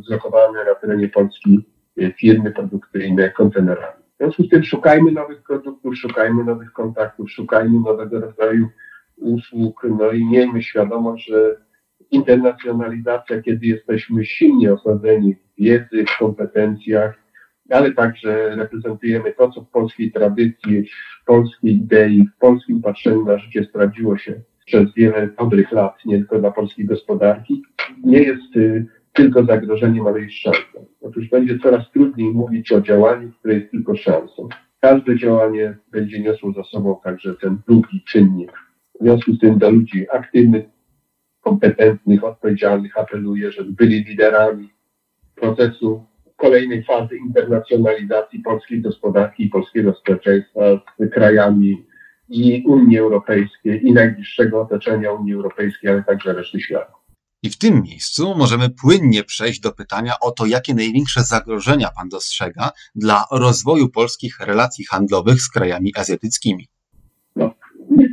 zlokowane na terenie Polski e, firmy produkcyjne kontenerami. W związku z tym szukajmy nowych produktów, szukajmy nowych kontaktów, szukajmy nowego rodzaju usług, no i miejmy świadomość, że internacjonalizacja, kiedy jesteśmy silnie osadzeni w wiedzy, w kompetencjach, ale także reprezentujemy to, co w polskiej tradycji, w polskiej idei, w polskim patrzeniu na życie sprawdziło się przez wiele dobrych lat, nie tylko dla polskiej gospodarki, nie jest y, tylko zagrożeniem, ale jest szansą. Otóż będzie coraz trudniej mówić o działaniu, które jest tylko szansą. Każde działanie będzie niosło za sobą także ten drugi czynnik, w związku z tym do ludzi aktywnych, kompetentnych, odpowiedzialnych apeluję, żeby byli liderami procesu kolejnej fazy internacjonalizacji polskiej gospodarki i polskiego społeczeństwa z krajami i Unii Europejskiej, i najbliższego otoczenia Unii Europejskiej, ale także reszty świata. I w tym miejscu możemy płynnie przejść do pytania o to, jakie największe zagrożenia Pan dostrzega dla rozwoju polskich relacji handlowych z krajami azjatyckimi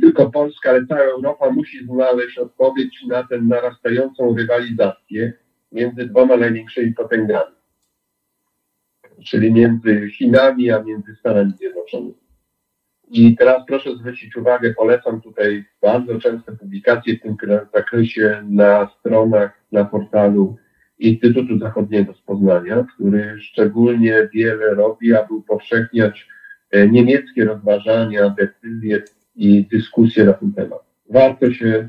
tylko Polska, ale cała Europa musi znaleźć odpowiedź na tę narastającą rywalizację między dwoma największymi potęgami. czyli między Chinami a między Stanami Zjednoczonymi. I teraz proszę zwrócić uwagę, polecam tutaj bardzo częste publikacje w tym zakresie na stronach, na portalu Instytutu Zachodniego z Poznania, który szczególnie wiele robi, aby upowszechniać e, niemieckie rozważania, decyzje i dyskusje na ten temat. Warto się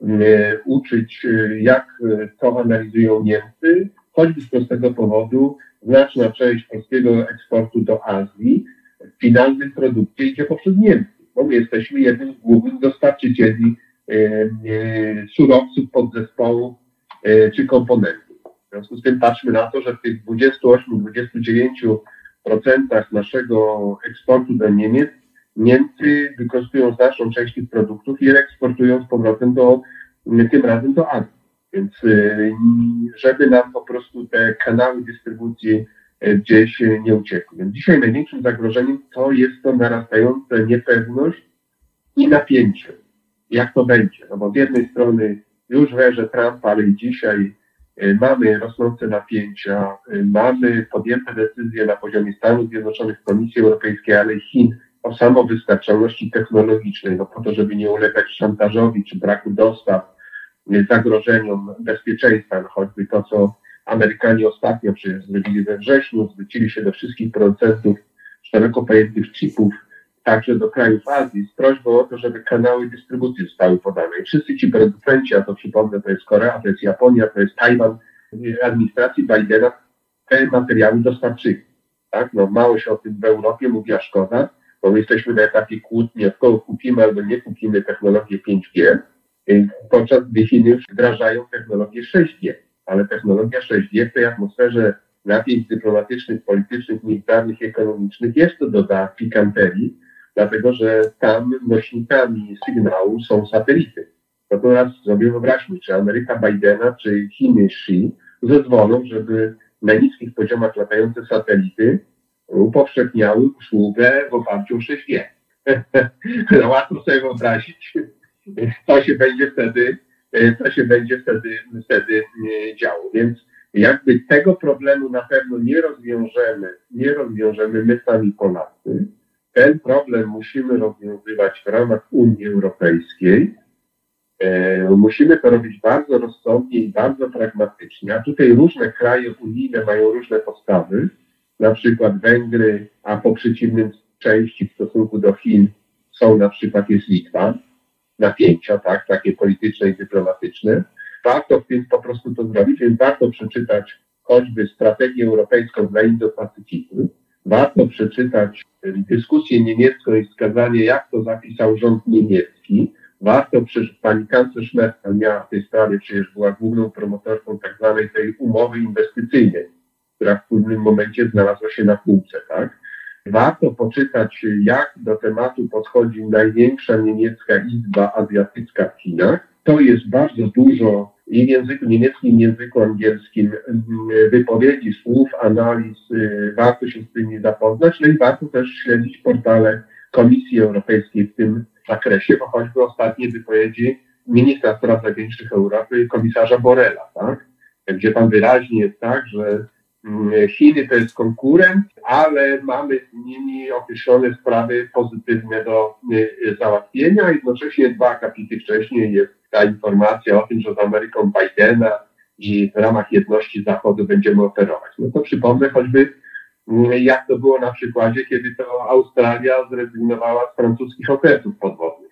e, uczyć, e, jak to analizują Niemcy, choćby z prostego powodu znaczna część polskiego eksportu do Azji finalnym produkcie idzie poprzez Niemcy, bo my jesteśmy jednym z głównych dostarczycieli surowców, podzespołów czy komponentów. W związku z tym patrzmy na to, że w tych 28-29% naszego eksportu do Niemiec Niemcy wykorzystują znaczną część tych produktów i eksportują z powrotem do, tym razem do Azji. Więc y, żeby nam po prostu te kanały dystrybucji y, gdzieś nie uciekły. Dzisiaj największym zagrożeniem to jest to narastająca niepewność i napięcie. Jak to będzie? No bo z jednej strony już w erze Trumpa, ale i dzisiaj Y, mamy rosnące napięcia, mamy podjęte decyzje na poziomie Stanów Zjednoczonych, Komisji Europejskiej, ale i Chin o samowystarczalności technologicznej, no po to, żeby nie ulegać szantażowi czy braku dostaw, y, zagrożeniom bezpieczeństwa, no choćby to, co Amerykanie ostatnio przecież zrobili we wrześniu, zwrócili się do wszystkich producentów szeroko pojętych chipów, także do krajów Azji, z prośbą o to, żeby kanały dystrybucji zostały podane. I wszyscy ci producenci, a to przypomnę, to jest Korea, to jest Japonia, to jest Tajwan, administracji Bidena te materiały dostarczyli. Tak? No, mało się o tym w Europie mówi, a szkoda, bo my jesteśmy na etapie kłótni, w koło kupimy albo nie kupimy technologię 5G, podczas gdy Chiny już wdrażają technologię 6G. Ale technologia 6G w tej atmosferze napięć dyplomatycznych, politycznych, militarnych, ekonomicznych to doda pikanterii, dlatego że tam nośnikami sygnału są satelity. No to teraz sobie wyobraźmy, czy Ameryka Bidena, czy Chiny Xi zezwolą, żeby na niskich poziomach latające satelity upowszechniały usługę w oparciu o 6G. no, łatwo sobie wyobrazić, co się będzie wtedy, co się będzie wtedy, wtedy e, działo. Więc jakby tego problemu na pewno nie rozwiążemy, nie rozwiążemy my sami Polacy, ten problem musimy rozwiązywać w ramach Unii Europejskiej. E, musimy to robić bardzo rozsądnie i bardzo pragmatycznie. A tutaj różne kraje unijne mają różne postawy. Na przykład Węgry, a po przeciwnym części w stosunku do Chin są na przykład jest Litwa. Napięcia, tak, takie polityczne i dyplomatyczne. Warto więc po prostu to zrobić, więc warto przeczytać choćby strategię europejską dla Indo-Pacyfiku warto przeczytać dyskusję niemiecką i wskazanie, jak to zapisał rząd niemiecki. Warto przeczytać, pani kanclerz Merkel miała w tej sprawie, przecież była główną promotorką tak zwanej tej umowy inwestycyjnej, która w pewnym momencie znalazła się na półce, tak? Warto poczytać, jak do tematu podchodzi największa niemiecka izba azjatycka w Chinach. To jest bardzo dużo i w języku niemieckim, i w języku angielskim mm, wypowiedzi, słów, analiz, y, warto się z tymi zapoznać, no i warto też śledzić portale Komisji Europejskiej w tym zakresie, bo choćby ostatnie wypowiedzi ministra spraw zagranicznych Europy, komisarza Borela, tak? gdzie tam wyraźnie jest tak, że Chiny to jest konkurent, ale mamy z nimi określone sprawy pozytywne do y, załatwienia. Jednocześnie dwa akapity wcześniej jest ta informacja o tym, że z Ameryką Bidena i w ramach jedności Zachodu będziemy operować. No to przypomnę choćby, mm, jak to było na przykładzie, kiedy to Australia zrezygnowała z francuskich okresów podwodnych.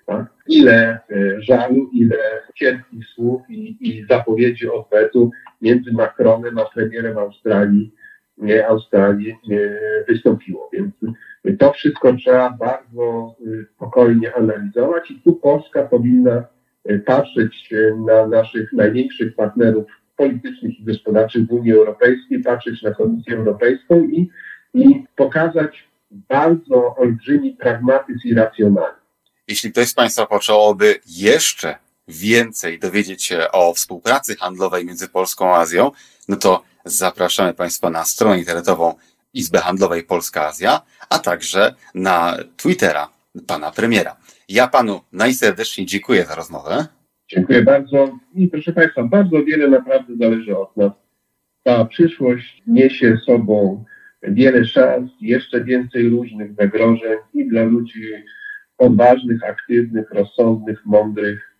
Ile e, żalu, ile cierpkich słów i, i zapowiedzi odwetu między Macronem a premierem Australii, nie, Australii nie, wystąpiło. Więc to wszystko trzeba bardzo spokojnie analizować i tu Polska powinna patrzeć na naszych największych partnerów politycznych i gospodarczych w Unii Europejskiej, patrzeć na Komisję Europejską i, i pokazać bardzo olbrzymi pragmatyzm i racjonalizm. Jeśli ktoś z Państwa potrzebowałoby jeszcze więcej dowiedzieć się o współpracy handlowej między Polską a Azją, no to zapraszamy Państwa na stronę internetową Izby Handlowej Polska Azja, a także na Twittera pana premiera. Ja panu najserdeczniej dziękuję za rozmowę. Dziękuję bardzo. I proszę Państwa, bardzo wiele naprawdę zależy od nas. Ta przyszłość niesie sobą wiele szans, jeszcze więcej różnych zagrożeń i dla ludzi odważnych, aktywnych, rozsądnych, mądrych,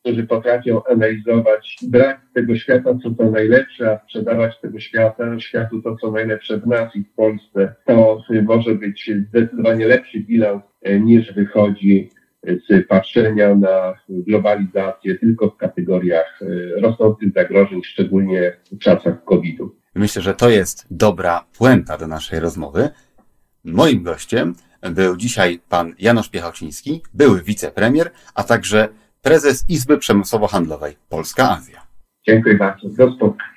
którzy potrafią analizować brak tego świata, co to najlepsze, a sprzedawać tego świata, światu to, co najlepsze w nas i w Polsce. To może być zdecydowanie lepszy bilans e, niż wychodzi z patrzenia na globalizację tylko w kategoriach e, rosnących zagrożeń, szczególnie w czasach COVID-u. Myślę, że to jest dobra puenta do naszej rozmowy. Moim gościem był dzisiaj pan Janusz Piechałciński, były wicepremier, a także prezes Izby Przemysłowo-Handlowej Polska-Azja. Dziękuję bardzo. Do spotkania.